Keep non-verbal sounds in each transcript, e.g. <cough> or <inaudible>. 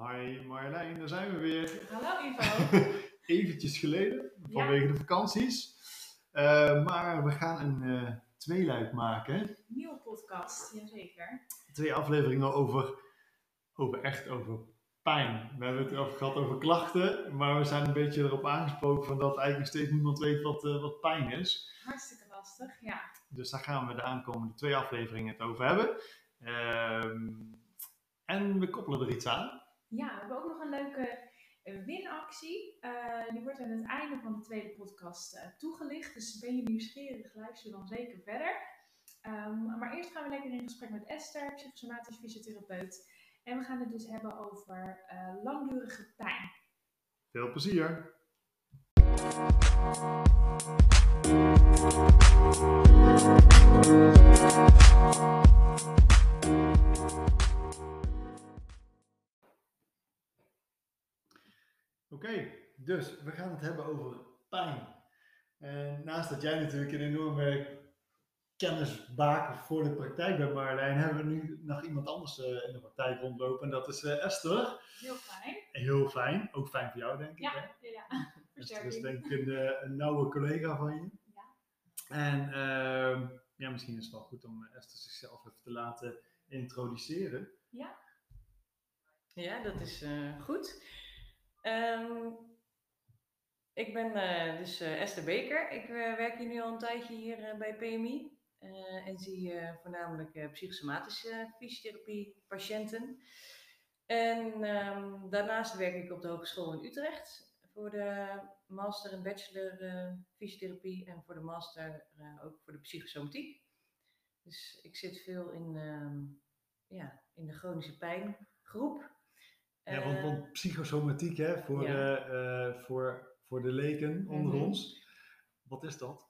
Hi Marjolein, daar zijn we weer. Hallo Ivo. <laughs> Eventjes geleden, vanwege de vakanties. Uh, maar we gaan een uh, tweeluik maken. Nieuwe podcast, jazeker. Twee afleveringen over, over echt over pijn. We hebben het erover gehad over klachten, maar we zijn een beetje erop aangesproken van dat eigenlijk steeds niemand weet wat, uh, wat pijn is. Hartstikke lastig, ja. Dus daar gaan we de aankomende twee afleveringen het over hebben. Ehm, en we koppelen er iets aan. Ja, we hebben ook nog een leuke eh, winactie. Uh, die wordt aan het einde van de tweede podcast uh, toegelicht. Dus ben je nieuwsgierig, luister dan zeker verder. Um, maar eerst gaan we lekker in gesprek met Esther, psychosomatisch fysiotherapeut. En we gaan het dus hebben over langdurige pijn. Veel plezier! Okay, dus we gaan het hebben over pijn. En naast dat jij natuurlijk een enorme kennisbaker voor de praktijk bent, Marlijn, hebben we nu nog iemand anders uh, in de praktijk rondlopen. En dat is uh, Esther. Heel fijn. Heel fijn. Ook fijn voor jou, denk ik. Ja, hè? ja. Esther is denk ik een, een nauwe collega van je. Ja. En ehm, ja, misschien is het wel goed om Esther zichzelf even te laten introduceren. Ja. Ja, dat is goed. Um, ik ben uh, dus uh, Esther Beker. Ik uh, werk hier nu al een tijdje hier bij PMI. en zie voornamelijk psychosomatische fysiotherapie patiënten. En um, daarnaast werk ik op de Hogeschool in Utrecht voor de master en bachelor fysiotherapie en voor de master ook voor de psychosomatiek. Dus ik zit veel in, um, ja, in de chronische pijngroep. Ja, want, want psychosomatiek, hè, voor, Ja. de, uh, voor, voor de leken onder Mhm. ons. Wat is dat?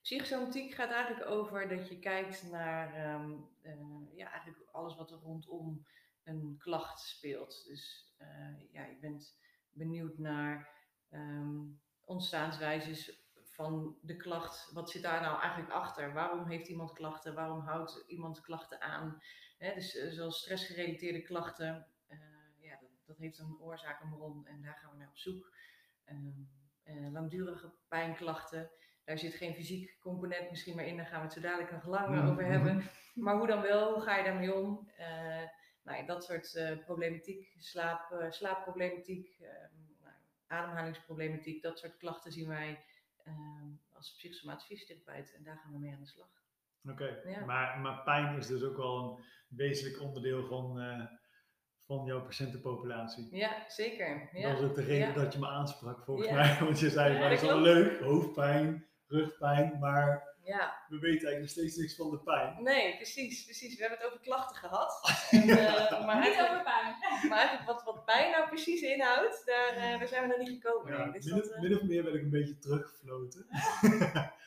Psychosomatiek gaat eigenlijk over dat je kijkt naar ehm, eh, ja, eigenlijk alles wat er rondom een klacht speelt. Dus eh, ja, je bent benieuwd naar ehm, ontstaanswijzes van de klacht. Wat zit daar nou eigenlijk achter? Waarom heeft iemand klachten? Waarom houdt iemand klachten aan? Dus eh, zoals stressgerelateerde klachten, eh, dat, heeft een oorzaak, een bron en daar gaan we naar op zoek. Eh, langdurige pijnklachten, daar zit geen fysiek component misschien meer in, daar gaan we het zo dadelijk nog langer over hebben. Maar hoe dan wel, hoe ga je daarmee om? Eh, nou, ja, dat soort eh, problematiek, slaap, slaapproblematiek, ehm, nou, ademhalingsproblematiek, dat soort klachten zien wij ehm, als psychosomatische fysiotherapeut en daar gaan we mee aan de slag. Oké, Ja. maar, maar pijn is dus ook wel een wezenlijk onderdeel van, van jouw patiëntenpopulatie. Ja, zeker. Ja. Dat is ook de reden Ja. dat je me aansprak volgens Ja. mij. <laughs> Want je zei, Ja, dat is wel leuk, hoofdpijn, rugpijn, maar ja, we weten eigenlijk nog steeds niks van de pijn. nee, precies, precies. We hebben het over klachten gehad. <laughs> En, eh, maar, Niet over pijn. <laughs> maar eigenlijk wat, wat pijn nou precies inhoudt, daar, eh, daar zijn we nog niet gekomen. Ja. Dus min, dat, of, eh, min of meer ben ik een beetje teruggefloten.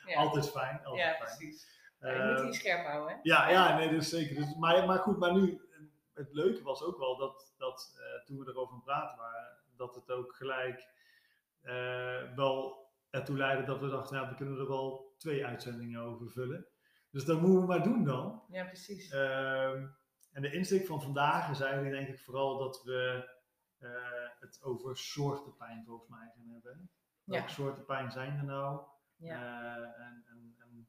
ja. Altijd fijn, altijd ja, fijn. precies. Ja, je moet die scherp houden, hè? Ja, ja, nee, dus zeker. Dus, maar, maar goed, maar nu, het leuke was ook wel dat, dat eh, toen we erover praten waren, dat het ook gelijk eh, wel ertoe leidde dat we dachten, nou, we kunnen er wel twee uitzendingen over vullen. Dus dat moeten we maar doen dan. Ja, precies. Ehm, en de insteek van vandaag is eigenlijk denk ik vooral dat we eh, het over soorten pijn volgens mij gaan hebben. Welke Ja. soorten pijn zijn er nou? Ja. En, en, en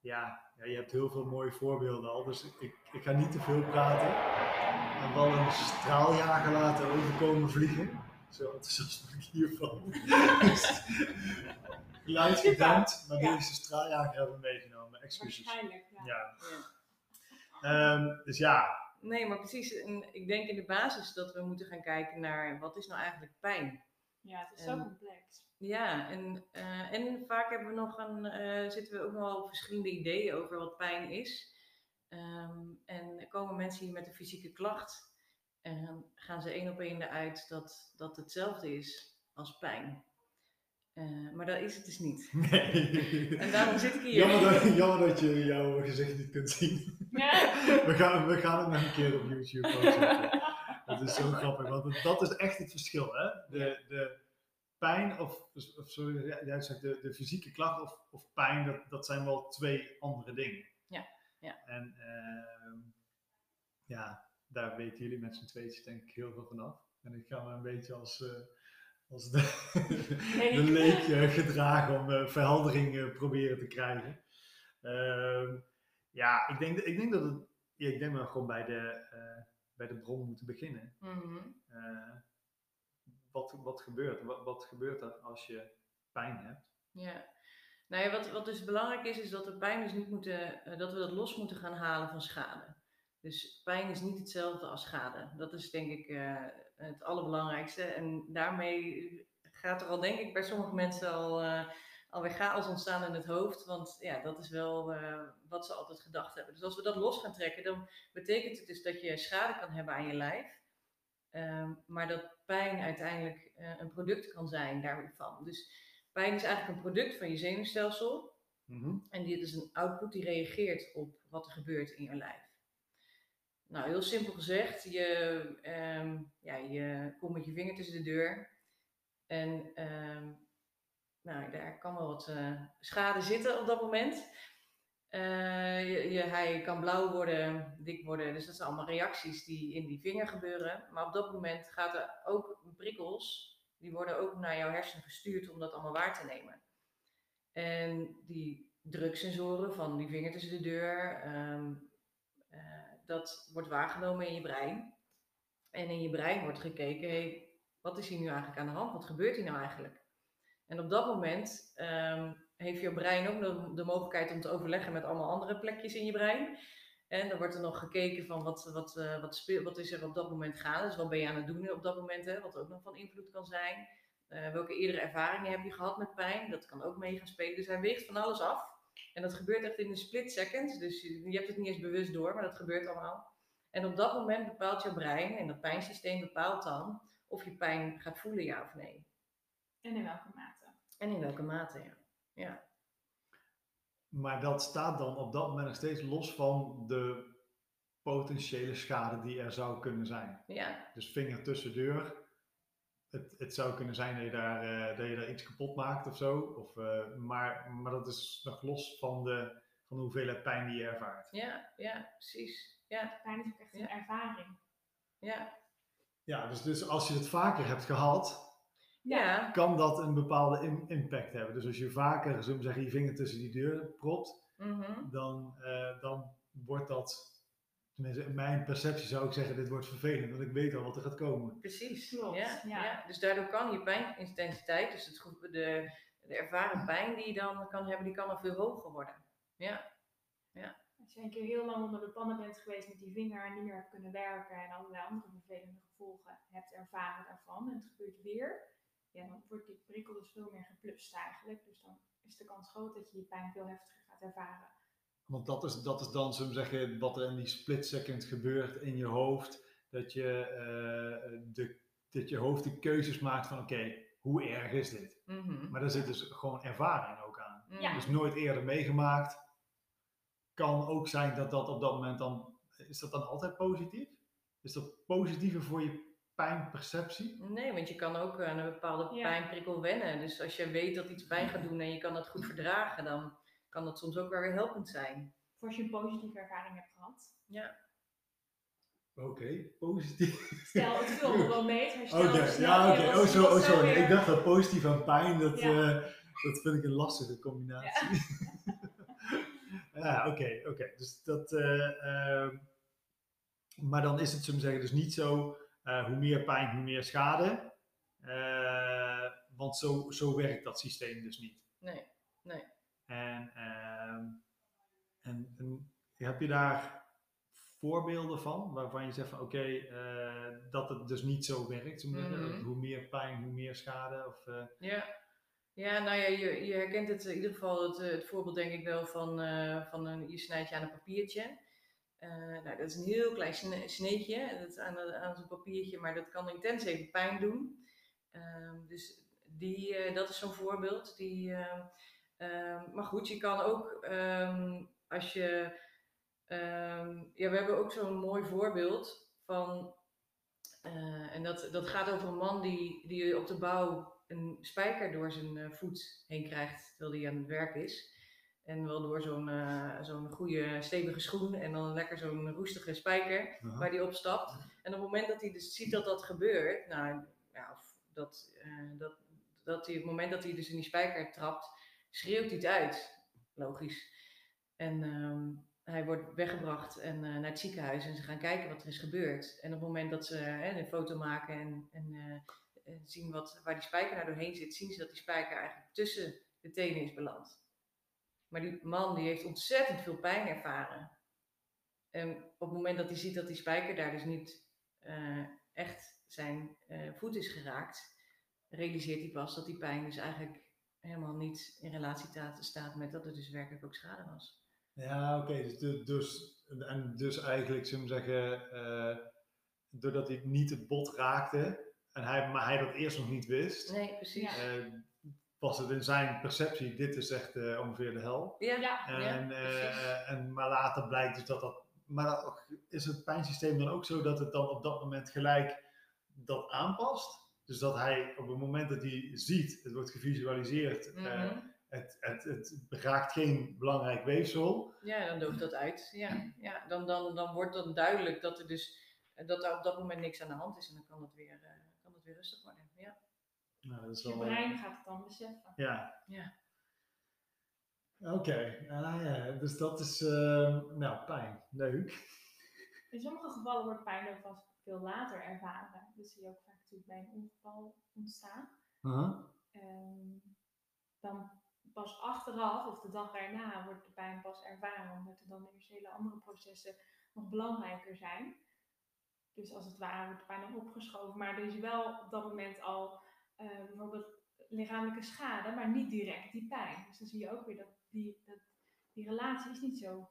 ja, ja, je hebt heel veel mooie voorbeelden al, dus ik, ik ga niet te veel praten. En wel een straaljager laten overkomen vliegen. Zo enthousiast ben ik hiervan. <laughs> Geluidsgedempt, maar Ja. deze straaljager hebben we meegenomen. Excuses. Waarschijnlijk, ja. Ja. Ja. Ehm, dus ja, Nee, maar precies. Ik denk in de basis dat we moeten gaan kijken naar wat is nou eigenlijk pijn. Ja, het is zo complex. Ja, en, eh, en vaak hebben we nog een, eh, zitten we ook nog wel op verschillende ideeën over wat pijn is. Ehm, en er komen mensen hier met een fysieke klacht en dan gaan ze één op één eruit dat dat hetzelfde is als pijn. Eh, maar dat is het dus niet. <laughs> nee. En daarom zit ik hier. Jammer dat, jammer dat je jouw gezicht niet kunt zien. Ja. We gaan, we gaan het nog een keer op YouTube zetten. Dat is zo grappig, want dat is echt het verschil. Hè? De, de pijn, of, of sorry, ja, jij zegt de, de fysieke klacht of, of pijn, dat, dat zijn wel twee andere dingen. Ja, ja. En ehm, ja, daar weten jullie met z'n tweetjes denk ik heel veel vanaf. En ik ga me een beetje als, eh, als de, <laughs> Leek. de leek eh, gedragen om eh, verheldering eh, proberen te krijgen. Ehm, ja, ik denk, ik denk dat het, ja, ik denk dat we gewoon bij de, bij de bron moeten beginnen. Mhm. Wat, wat gebeurt? Wat, wat gebeurt er als je pijn hebt? Ja. Nou ja, wat, wat dus belangrijk is, is dat we pijn dus niet moeten, dat we dat los moeten gaan halen van schade. Dus pijn is niet hetzelfde als schade. Dat is denk ik eh, het allerbelangrijkste. En daarmee gaat er al denk ik bij sommige mensen al, eh alweer chaos ontstaan in het hoofd. Want ja, dat is wel eh, wat ze altijd gedacht hebben. Dus als we dat los gaan trekken, dan betekent het dus dat je schade kan hebben aan je lijf. Ehm, maar dat pijn uiteindelijk een product kan zijn daarvan. Dus pijn is eigenlijk een product van je zenuwstelsel. En dit is een output die reageert op wat er gebeurt in je lijf. Nou, heel simpel gezegd, je, ehm, ja, je komt met je vinger tussen de deur. En ehm, nou, daar kan wel wat eh, schade zitten op dat moment. Eh, je, hij kan blauw worden, dik worden. Dus dat zijn allemaal reacties die in die vinger gebeuren. Maar op dat moment gaat er ook prikkels, die worden ook naar jouw hersenen gestuurd om dat allemaal waar te nemen. En die druksensoren van die vinger tussen de deur, ehm, eh, dat wordt waargenomen in je brein. En in je brein wordt gekeken, hey, wat is hier nu eigenlijk aan de hand? Wat gebeurt hier nou eigenlijk? En op dat moment ehm, heeft je brein ook de, de mogelijkheid om te overleggen met allemaal andere plekjes in je brein. En dan wordt er nog gekeken van wat, wat, eh, wat, speel, wat is er op dat moment gaande. Dus wat ben je aan het doen op dat moment, hè, wat ook nog van invloed kan zijn. Eh, welke eerdere ervaringen heb je gehad met pijn? Dat kan ook mee gaan spelen. Dus hij weegt van alles af. En dat gebeurt echt in een split second. Dus je, je hebt het niet eens bewust door, maar dat gebeurt allemaal. En op dat moment bepaalt jouw brein, en dat pijnsysteem bepaalt dan of je pijn gaat voelen, ja of nee. En in welke mate? En in welke mate, ja. ja. Maar dat staat dan op dat moment nog steeds los van de potentiële schade die er zou kunnen zijn. Ja, Dus vinger tussen deur. Het, het zou kunnen zijn dat je, daar, eh, dat je daar iets kapot maakt of zo. Of, eh, maar, maar dat is nog los van de, van de hoeveelheid pijn die je ervaart. ja, ja, precies. Ja, Pijn is ook echt een ervaring. ja. Ja, dus, dus als je het vaker hebt gehad, Ja, kan dat een bepaalde im- impact hebben. Dus als je vaker, zullen we zeggen, je vinger tussen die deur propt, mhm. dan, eh, dan wordt dat, tenminste in mijn perceptie zou ik zeggen, dit wordt vervelend, want ik weet al wat er gaat komen. precies. Klopt, ja, ja. ja. Dus daardoor kan je pijnintensiteit, dus het, de, de ervaren pijn die je dan kan hebben, die kan al veel hoger worden. Ja, Als je een keer heel lang onder de pannen bent geweest met die vinger en niet meer hebt kunnen werken en allerlei andere vervelende gevolgen hebt ervaren daarvan en het gebeurt weer, ja, dan wordt die prikkel dus veel meer geplust eigenlijk. Dus dan is de kans groot dat je je pijn veel heftiger gaat ervaren. Want dat is, dat is dan, zullen we zeggen, wat er in die split second gebeurt in je hoofd. Dat je, eh, de, dat je hoofd de keuzes maakt van, oké, hoe erg is dit? mhm. Maar daar zit dus gewoon ervaring ook aan. Ja. Dus nooit eerder meegemaakt. Kan ook zijn dat dat op dat moment dan, is dat dan altijd positief? Is dat positiever voor je pijnperceptie? Nee, want je kan ook aan een bepaalde Ja. pijnprikkel wennen. Dus als je weet dat iets pijn gaat doen en je kan dat goed verdragen, dan kan dat soms ook wel weer helpend zijn. Of als je een positieve ervaring hebt gehad. Oké, positief. Stel, het viel wel mee. maar Oké, ja, oké. Oh, zo, oh, sorry. weer- Ik dacht dat positief en pijn, dat, Ja. eh, dat vind ik een lastige combinatie. <laughs> Ja, oké, oké. Dus dat, eh, ehm, maar dan is het, zullen we zeggen, dus niet zo, eh, hoe meer pijn, hoe meer schade. Eh, want zo, zo werkt dat systeem dus niet. Nee, nee. En, ehm, en, en heb je daar voorbeelden van, waarvan je zegt van oké, eh, dat het dus niet zo werkt? Zeggen? Mhm. Hoe meer pijn, hoe meer schade? Of, eh, Ja. Ja, nou ja, je, je herkent het in ieder geval het, eh, het voorbeeld denk ik wel van, van een, je snijdt je aan een papiertje. Nou, dat is een heel klein sne- sneetje dat is aan, aan zo'n papiertje, maar dat kan intens even pijn doen. Ehm, dus die, dat is zo'n voorbeeld. Die, ehm, maar goed, je kan ook ehm, als je. ehm, ja, we hebben ook zo'n mooi voorbeeld van. eh, en dat, dat gaat over een man die, die op de bouw een spijker door zijn eh, voet heen krijgt terwijl hij aan het werk is. En wel door zo'n eh, zo'n goede stevige schoen en dan lekker zo'n roestige spijker waar hij op stapt. En op het moment dat hij dus ziet dat dat gebeurt, nou ja, of dat, dat, dat hij, op het moment dat hij dus in die spijker trapt, schreeuwt het uit. Logisch. En ehm, hij wordt weggebracht en, eh, naar het ziekenhuis en ze gaan kijken wat er is gebeurd. En op het moment dat ze een foto maken en, en eh, eh, zien wat, waar die spijker nou doorheen zit, zien ze dat die spijker eigenlijk tussen de tenen is beland. Maar die man die heeft ontzettend veel pijn ervaren. En op het moment dat hij ziet dat die spijker daar dus niet echt zijn voet is geraakt, realiseert hij pas dat die pijn dus eigenlijk helemaal niet in relatie ta- staat met dat er dus werkelijk ook schade was. Ja, oké. dus, dus, en dus eigenlijk, zullen we zeggen, eh, doordat hij niet het bot raakte, en hij, maar hij dat eerst nog niet wist, Nee, precies. Ja. Ja, eh, was het in zijn perceptie, dit is echt eh, ongeveer de hel. ja, Ja. En, eh, en, maar later blijkt dus dat dat. Maar dat- is het pijnsysteem dan ook zo dat het dan op dat moment gelijk dat aanpast? Dus dat hij op het moment dat hij ziet, het wordt gevisualiseerd, eh, Mhm. het, het, het raakt geen belangrijk weefsel. Ja, dan dooft dat uit. Ja, ja dan, dan, dan wordt dan duidelijk dat er dus dat er op dat moment niks aan de hand is en dan kan het weer, eh, kan het weer rustig worden. Ja. Nou, dat is Je wel, brein gaat het dan beseffen. Ja. Ja. Oké, ah, ja, dus dat is, eh, nou, pijn. Leuk. In sommige gevallen wordt pijn ook pas veel later ervaren. Dat zie je ook vaak natuurlijk bij een ongeval ontstaan. Uh-huh. Ehm, dan pas achteraf of de dag daarna wordt de pijn pas ervaren, omdat er dan eerst hele andere processen nog belangrijker zijn. Dus als het ware wordt de pijn dan opgeschoven, maar er is wel op dat moment al eh, bijvoorbeeld lichamelijke schade, maar niet direct die pijn. Dus dan zie je ook weer dat die, dat, die relatie is niet zo.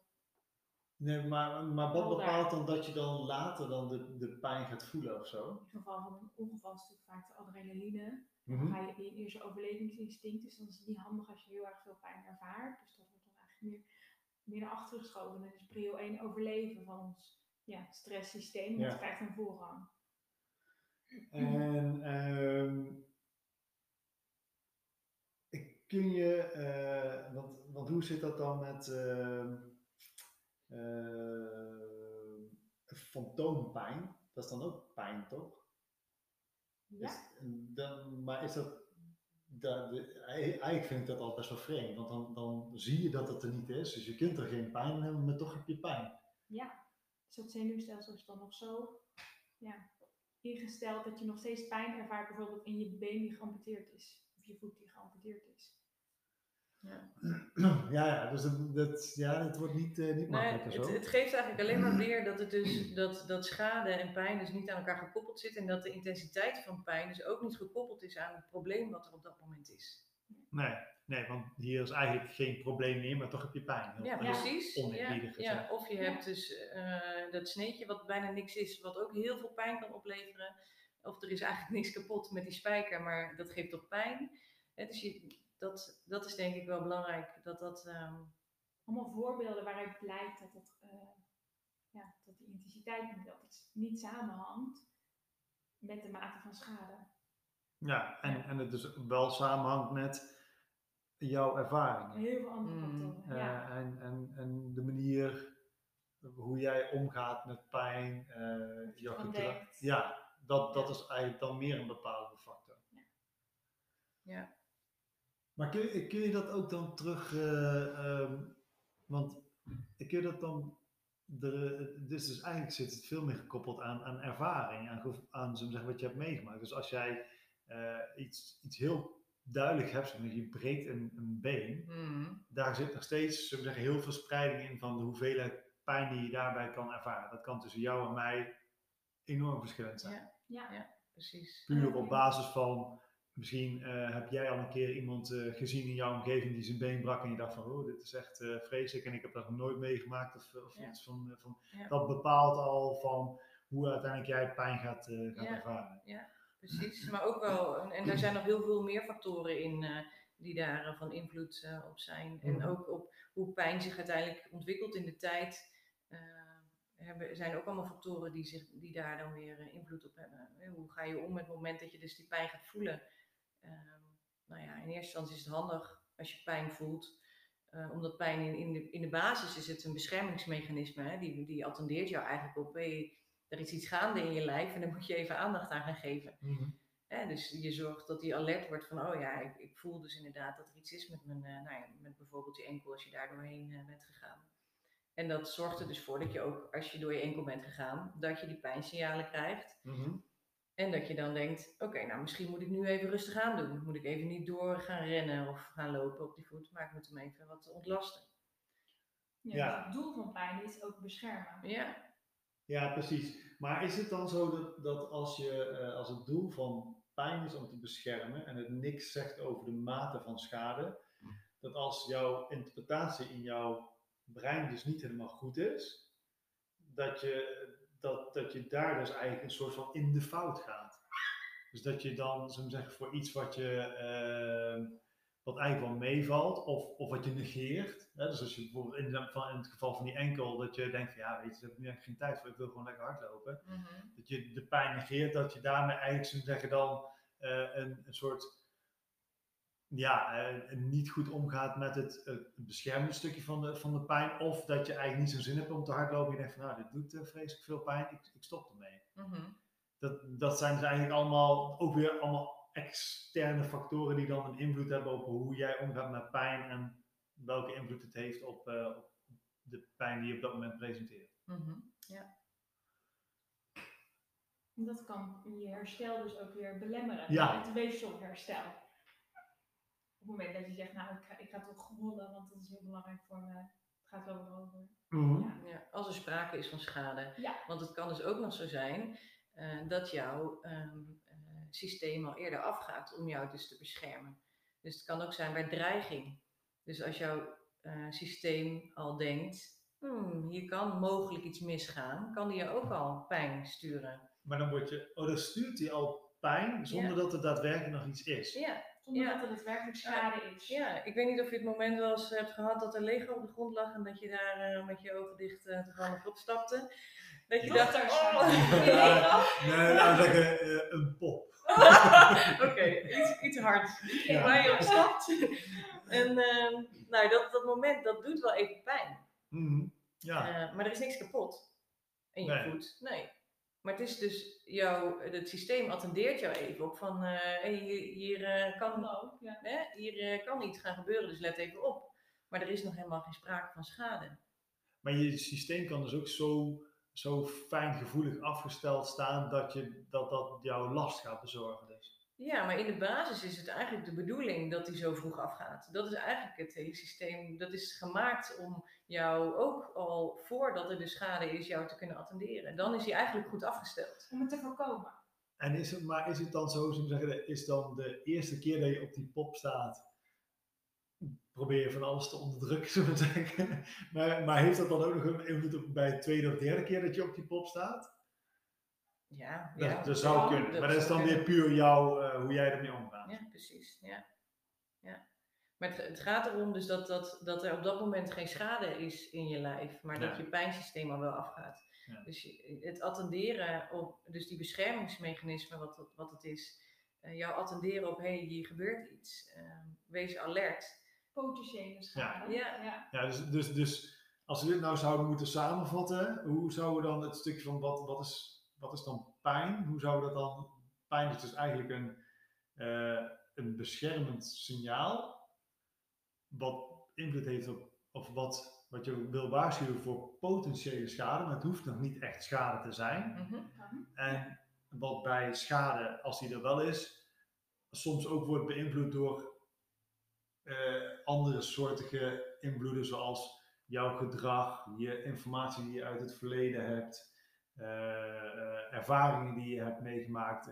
Nee, maar, maar wat bepaalt dan dat je dan later dan de, de pijn gaat voelen of zo? In het geval van een ongeval is natuurlijk vaak de adrenaline. Mhm. Dan ga je in je eerste overlevingsinstinct, dus dan is het niet handig als je heel erg veel pijn ervaart. Dus dat wordt dan eigenlijk meer, meer naar achteren geschoven. Dan is prio 1 overleven van ons ja, stresssysteem. Dat Ja. krijgt een voorrang. En ehm, ik- kun je, eh, want, want hoe zit dat dan met ehm, fantoompijn? Dat is dan ook pijn, toch? Ja, Is- dan, maar is dat, dat eigenlijk vind ik dat al best wel vreemd, want dan, dan zie je dat het er niet is, dus je kunt er geen pijn hebben, maar toch heb je pijn. ja. Dus dat zenuwstelsel is dan nog zo ja, ingesteld dat je nog steeds pijn ervaart, bijvoorbeeld in je been die geamputeerd is. Of je voet die geamputeerd is. <clears throat> Ja, ja dus het, dat, ja, het wordt niet, eh, niet Nee, makkelijker het, zo. het geeft eigenlijk alleen maar <clears throat> weer dat, het dus, dat, dat schade en pijn dus niet aan elkaar gekoppeld zit en dat de intensiteit van pijn dus ook niet gekoppeld is aan het probleem wat er op dat moment is. Nee, nee, want hier is eigenlijk geen probleem meer, maar toch heb je pijn. Ja, precies. Ja. Of je Ja. hebt dus eh, dat sneetje wat bijna niks is, wat ook heel veel pijn kan opleveren. Of er is eigenlijk niks kapot met die spijker, maar dat geeft toch pijn. Hè, dus je, dat, dat is denk ik wel belangrijk. Dat dat, ehm, allemaal voorbeelden waaruit blijkt dat, het, eh, ja, dat die intensiteit niet altijd niet samenhangt met de mate van schade. Ja, en, en het dus wel samenhangt met jouw ervaringen. Heel veel andere Mm, factoren. Eh, ja. en, en, en de manier hoe jij omgaat met pijn. eh, jouw gedrag. Ja, dat, dat Ja. is eigenlijk dan meer een bepalende factor. ja. Maar kun, je- kun je dat ook dan terug, eh, ehm, want kun je dat dan, de, dus, dus eigenlijk zit het veel meer gekoppeld aan, aan ervaring, aan, aan zeggen, wat je hebt meegemaakt. Dus als jij eh, iets, iets heel duidelijk hebt, zeg maar, je breekt een, een been, Mm, daar zit nog steeds we zeggen, heel veel spreiding in van de hoeveelheid pijn die je daarbij kan ervaren. Dat kan tussen jou en mij enorm verschillend zijn. Ja. Ja. precies. Puur op basis van, misschien eh, heb jij al een keer iemand eh, gezien in jouw omgeving die zijn been brak en je dacht van, oh, dit is echt eh, vreselijk en ik heb dat nog nooit meegemaakt. Of, of Ja. iets van, van, Ja. Dat bepaalt al van hoe uiteindelijk jij pijn gaat, gaat Ja. ervaren. Ja, precies. Maar ook wel, en, en er zijn nog heel veel meer factoren in die daar van invloed op zijn. En Mhm. ook op hoe pijn zich uiteindelijk ontwikkelt in de tijd. hebben, zijn ook allemaal factoren die, zich, die daar dan weer invloed op hebben. Hoe ga je om met het moment dat je dus die pijn gaat voelen? Ehm, nou ja, in eerste instantie is het handig als je pijn voelt. Eh, omdat pijn in, in, de, in de basis is het een beschermingsmechanisme. Hè? Die, die attendeert jou eigenlijk op, hey, er is iets gaande in je lijf en dan moet je even aandacht aan gaan geven. Mhm. Dus je zorgt dat die alert wordt van, oh ja, ik, ik voel dus inderdaad dat er iets is met, mijn, eh, nou ja, met bijvoorbeeld je enkel als je daar doorheen eh, bent gegaan. En dat zorgt er dus voor dat je ook, als je door je enkel bent gegaan, dat je die pijnsignalen krijgt. Mhm. En dat je dan denkt, oké, nou misschien moet ik nu even rustig aan doen. Moet ik even niet door gaan rennen of gaan lopen op die voet, maar ik moet hem even wat ontlasten. Ja, Ja. het doel van pijn is ook beschermen. Ja, Ja, precies. Maar is het dan zo dat, dat als, je, eh, als het doel van pijn is om te beschermen en het niks zegt over de mate van schade, dat als jouw interpretatie in jouw brein dus niet helemaal goed is, dat je, dat, dat je daar dus eigenlijk een soort van in de fout gaat. Dus dat je dan, zullen we zeggen, voor iets wat je, eh, wat eigenlijk wel meevalt, of, of wat je negeert. Hè? Dus als je bijvoorbeeld in, de- van, in het geval van die enkel, dat je denkt van ja, weet je, daar heb ik nu eigenlijk geen tijd voor, ik wil gewoon lekker hardlopen. Mhm. Dat je de pijn negeert, dat je daarmee eigenlijk, zullen we zeggen, dan eh, een, een soort, ja, eh, niet goed omgaat met het, het beschermingsstukje van de, van de pijn. Of dat je eigenlijk niet zo'n zin hebt om te hardlopen. Je denkt van nou, dit doet eh, vreselijk veel pijn, ik, ik stop ermee. Mhm. Dat, dat zijn dus eigenlijk allemaal, ook weer allemaal externe factoren die dan een invloed hebben op hoe jij omgaat met pijn en welke invloed het heeft op, eh, op de pijn die je op dat moment presenteert. Mhm. En Dat kan je herstel dus ook weer belemmeren. Ja. Het weefselherstel. Op het moment dat je zegt, nou ik ga, ik ga toch rollen, want dat is heel belangrijk voor me. Het gaat wel weer over. Ja. Ja, als er sprake is van schade. Ja. Want het kan dus ook nog zo zijn eh, dat jouw ehm, eh, systeem al eerder afgaat om jou dus te beschermen. Dus het kan ook zijn bij dreiging. Dus als jouw eh, systeem al denkt, hmm, hier kan mogelijk iets misgaan, kan die je ook al pijn sturen. Maar dan word je, oh, dan stuurt hij al pijn zonder Ja. dat er daadwerkelijk nog iets is. Ja, Zonder Ja. dat het daadwerkelijk schade is. ja, ik weet niet of je het moment wel eens hebt gehad dat er Lego op de grond lag en dat je daar eh, met je ogen dicht uh, toevallig op stapte. Dat je dacht, oh. <laughs> Nee, nou zeggen, eh, een pop. <laughs> Oké, iets, iets hards. Ja. Waar je op stapt. en ehm, nou, dat, dat moment, dat doet wel even pijn. Mhm. Ja, Eh, maar er is niks kapot in je Nee. voet. Nee. Maar het is dus jouw, het systeem attendeert jou even op van, eh, hey, hier, hier, eh, kan, Hallo. Ja. hè, hier eh, kan iets gaan gebeuren, dus let even op. Maar er is nog helemaal geen sprake van schade. maar je systeem kan dus ook zo, zo fijngevoelig afgesteld staan dat, je, dat dat jouw last gaat bezorgen. Dus. Ja, maar in de basis is het eigenlijk de bedoeling dat die zo vroeg afgaat. Dat is eigenlijk het hele systeem. Dat is gemaakt om jou ook al voordat er de schade is, jou te kunnen attenderen. Dan is hij eigenlijk goed afgesteld. Om het te voorkomen. En is het, maar is het dan zo, we zeggen, is dan de eerste keer dat je op die pop staat, probeer je van alles te onderdrukken, zullen we zeggen. <laughs> Maar, maar heeft dat dan ook nog een invloed op bij de tweede of derde keer dat je op die pop staat? Ja, Dat, ja. dat zou kunnen. dat maar dat is zou dan weer puur jou, eh, hoe jij ermee omgaat. Ja, precies. Ja. Maar het, het gaat erom dus dat, dat, dat er op dat moment geen schade is in je lijf, maar dat Ja. je pijnsysteem al wel afgaat. Ja. Dus het attenderen op, dus die beschermingsmechanisme wat, het- wat het is, eh, jou attenderen op hé, hey, hier gebeurt iets, eh, wees alert. Potentiële schade. Ja. ja. Ja, dus, dus, dus als we dit nou zouden moeten samenvatten, hoe zouden we dan het stukje van wat, wat, is, wat is dan pijn? Hoe zouden we dat dan? Pijn is dus eigenlijk een, eh, een beschermend signaal, wat invloed heeft op, of wat, wat je wil waarschuwen voor potentiële schade, maar het hoeft nog niet echt schade te zijn. Mhm. En wat bij schade, als die er wel is, soms ook wordt beïnvloed door eh, andere soortige invloeden, zoals jouw gedrag, je informatie die je uit het verleden hebt, eh, eh, ervaringen die je hebt meegemaakt,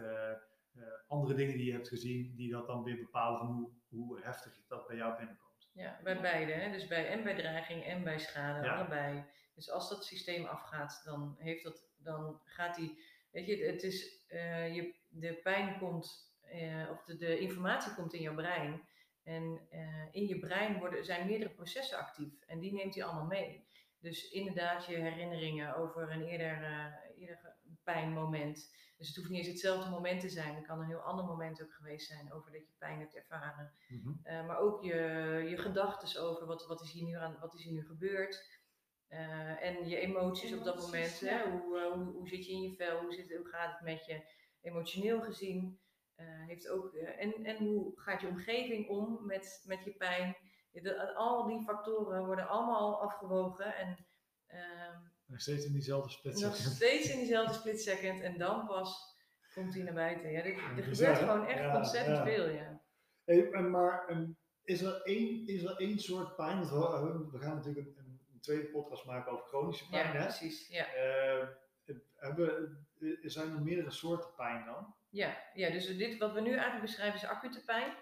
andere dingen die je hebt gezien, die dat dan weer bepalen van hoe, hoe heftig dat bij jou binnenkomt. Ja, bij beide. Hè? Dus bij, en bij dreiging en bij schade, Ja. allebei. Dus als dat systeem afgaat, dan, heeft dat, dan gaat die. Weet je, het is, eh, je, de pijn komt, eh, of de, de informatie komt in jouw brein. En eh, in je brein worden, zijn meerdere processen actief en die neemt hij allemaal mee. Dus inderdaad, je herinneringen over een eerder, eerder pijnmoment. Dus het hoeft niet eens hetzelfde moment te zijn. Het kan een heel ander moment ook geweest zijn over dat je pijn hebt ervaren. Mhm. Eh, maar ook je, je gedachten over wat, wat, is hier nu aan, wat is hier nu gebeurd. Eh, en je emoties op dat moment. ja. Hè? Hoe, eh, hoe, hoe zit je in je vel? Hoe, zit, hoe gaat het met je? Emotioneel gezien. eh, heeft ook, en, en hoe gaat je omgeving om met, met je pijn? De- al die factoren worden allemaal afgewogen. En ehm, Nog steeds in diezelfde split nog second. steeds in diezelfde split second. En dan pas komt hij naar buiten. Ja, dit- er gebeurt gewoon echt Ja, ontzettend ja. veel. Ja. Hey, en maar is, er één, is er één soort pijn? We, gaan natuurlijk een, tweede podcast maken over chronische pijn. Ja, hè? precies. Ja. Eh, hebben, er zijn er meerdere soorten pijn dan? Ja, ja, dus dit, wat we nu eigenlijk beschrijven is acute pijn.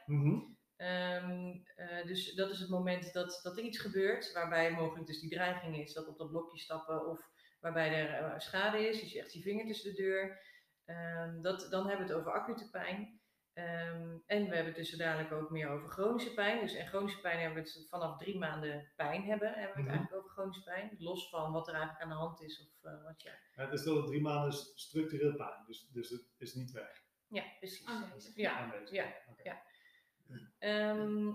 Ehm, eh, dus dat is het moment dat, dat er iets gebeurt, waarbij mogelijk dus die dreiging is, dat op dat blokje stappen of waarbij er eh, schade is, dus je echt je vinger tussen de deur. Ehm, dat, dan hebben we het over acute pijn. Ehm, en we hebben het dus zo dadelijk ook meer over chronische pijn. Dus en chronische pijn hebben we het vanaf drie maanden pijn hebben, hebben we het Mhm. eigenlijk over chronische pijn. Los van wat er eigenlijk aan de hand is of eh, wat je... Het is wel drie maanden structureel pijn, dus, dus het is niet weg. Ja, precies. Aanwezig. Ja, Aanwezig. ja, ja. Ehm,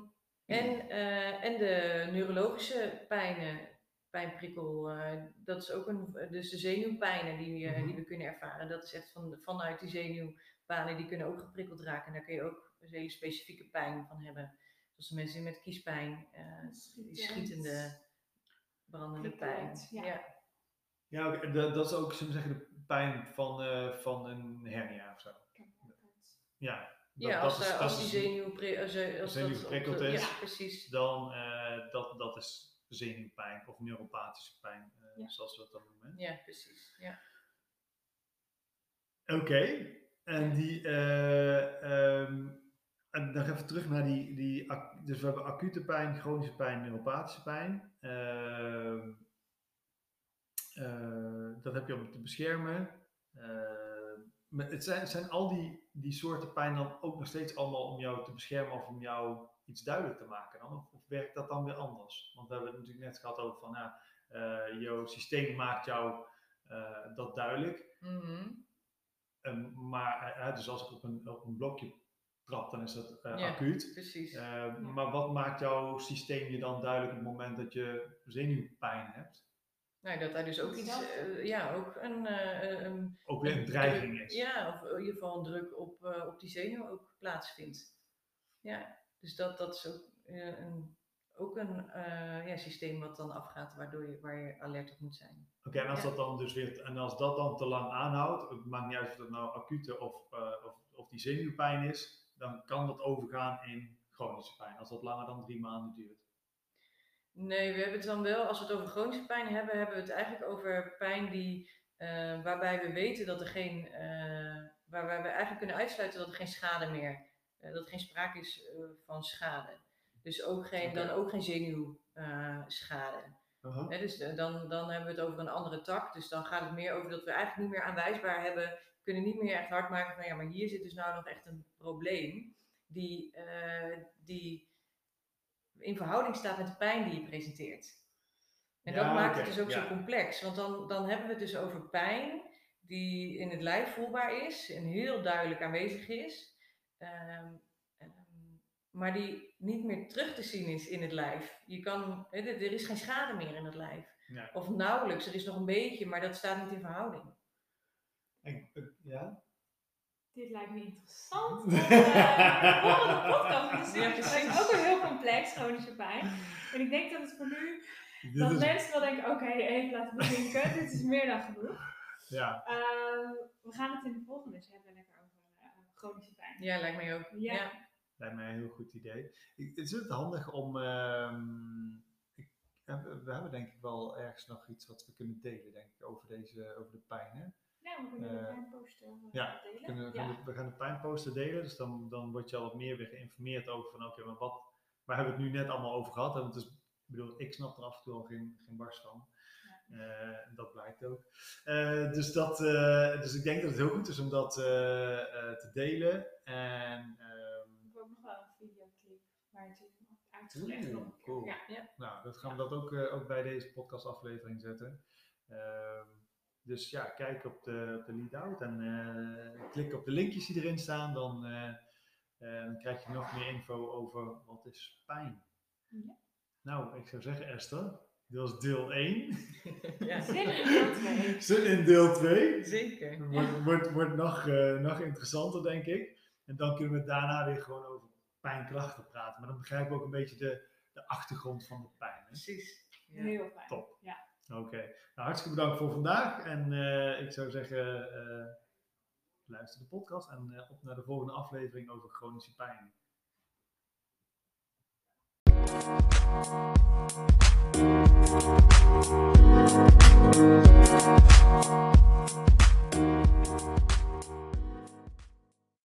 en, eh, en de neurologische pijnen, pijnprikkel, eh, dat is ook een, dus de zenuwpijnen die, eh, Mhm. die we kunnen ervaren. Dat is echt van, vanuit die zenuwbanen, die kunnen ook geprikkeld raken. En daar kun je ook een hele specifieke pijn van hebben. Zoals de mensen met kiespijn, eh, die schietende, brandende pijn. Ja. ja. Dat, dat is ook zullen we zeggen, de pijn van, eh, van een hernia of zo. Ja, Ja, dat als, is- daar- dat is- die zenuw, pri- eh, als zenuw dat geprikkeld de- is. Ja, precies. dan uh, dat, dat is zenuwpijn of neuropathische pijn, uh, Ja. zoals we dat dan noemen. Ja, precies. Ja. Oké, okay. en die, uh, um, en dan even terug naar die, die, dus we hebben acute pijn, chronische pijn, neuropathische pijn. Uh, dat heb je om te beschermen. Het zijn, al die, die soorten pijn dan ook nog steeds allemaal om jou te beschermen of om jou iets duidelijk te maken dan? Of, of werkt dat dan weer anders? Want we hebben het natuurlijk net gehad over van, ja, uh, jouw systeem maakt jou uh, dat duidelijk. Mm -hmm. um, maar, uh, dus als ik op een, op een blokje trap, dan is dat ja, ja, acuut. Precies. Ja. Maar wat maakt jouw systeem je dan duidelijk op het moment dat je zenuwpijn hebt? Nou, dat daar dus ook iets, uh, ja, ook een, uh, een ook weer een dreiging druk, is. Ja, of in ieder geval een druk op, uh, op die zenuw ook plaatsvindt. Ja, dus dat, dat is ook een, ook een ja, systeem wat dan afgaat, waardoor je, waar je alert op moet zijn. Oké, okay, en als ja. dat dan dus weer, en als dat dan te lang aanhoudt, het maakt niet uit of dat nou acute of, of, of die zenuwpijn is, dan kan dat overgaan in chronische pijn, als dat langer dan drie maanden duurt. Nee, we hebben het dan wel, als we het over chronische pijn hebben, hebben we het eigenlijk over pijn die, uh, waarbij we weten dat er geen, uh, waarbij we eigenlijk kunnen uitsluiten dat er geen schade meer, uh, dat er geen sprake is van schade. Dus ook geen, okay. dan ook geen zenuwschade. Uh -huh. dus dan, dan hebben we het over een andere tak. Dus dan gaat het meer over dat we eigenlijk niet meer aanwijsbaar hebben, kunnen niet meer echt hard maken van ja, maar hier zit dus nou nog echt een probleem die, die in verhouding staat met de pijn die je presenteert. En ja, dat maakt okay. het dus ook ja. zo complex. Want dan, dan hebben we het dus over pijn die in het lijf voelbaar is en heel duidelijk aanwezig is. Um, um, maar die niet meer terug te zien is in het lijf. Je kan, er is geen schade meer in het lijf. Ja. Of nauwelijks, er is nog een beetje, maar dat staat niet in verhouding. En, ja? Dit lijkt me interessant. <laughs> Om, uh, podcast te Ja, Het is ook weer heel complex, chronische pijn. En ik denk dat het voor nu, dit dat is... mensen wel denken, oké, okay, even laten bedenken. <laughs> dit is meer dan genoeg. Ja. Uh, we gaan het in de volgende eens hebben lekker over uh, chronische pijn. Ja, lijkt mij ook. Ja. ja. Lijkt mij een heel goed idee. Is het handig om... Um, ik, we hebben denk ik wel ergens nog iets wat we kunnen delen, denk ik, over, deze, over de pijn, hè? Ja, we kunnen de pijnposter ja, delen. Kunnen, we, gaan ja. de, we gaan de pijnposter delen, dus dan, dan word je al wat meer weer geïnformeerd over van oké, okay, maar wat, waar hebben we het nu net allemaal over gehad? Want het is, ik bedoel, ik snap er af en toe al geen, geen barst van. Uh, dat blijkt ook. Uh, dus, dat, uh, dus ik denk dat het heel goed is om dat te delen. En, um, ik heb ook nog wel een videoclip waar het uitgelegd cool. Ja, ja. Nou, dat gaan we dat ook, ook bij deze podcastaflevering zetten. Dus ja, kijk op de, op de lead-out en eh, klik op de linkjes die erin staan. Dan, eh, eh, dan krijg je nog meer info over wat is pijn. Ja. Nou, ik zou zeggen Esther, dit was deel 1. ja, <laughs> Zin in deel twee. Zit in deel 2. zeker. Wordt, wordt, wordt nog, eh, nog interessanter, denk ik. En dan kunnen we daarna weer gewoon over pijnklachten praten. Maar dan begrijpen we ook een beetje de, de achtergrond van de pijn. hè? Precies. Ja. Heel fijn. Top. Ja. Oké, nou, hartstikke bedankt voor vandaag. En eh, ik zou zeggen, eh, luister de podcast en eh, op naar de volgende aflevering over chronische pijn.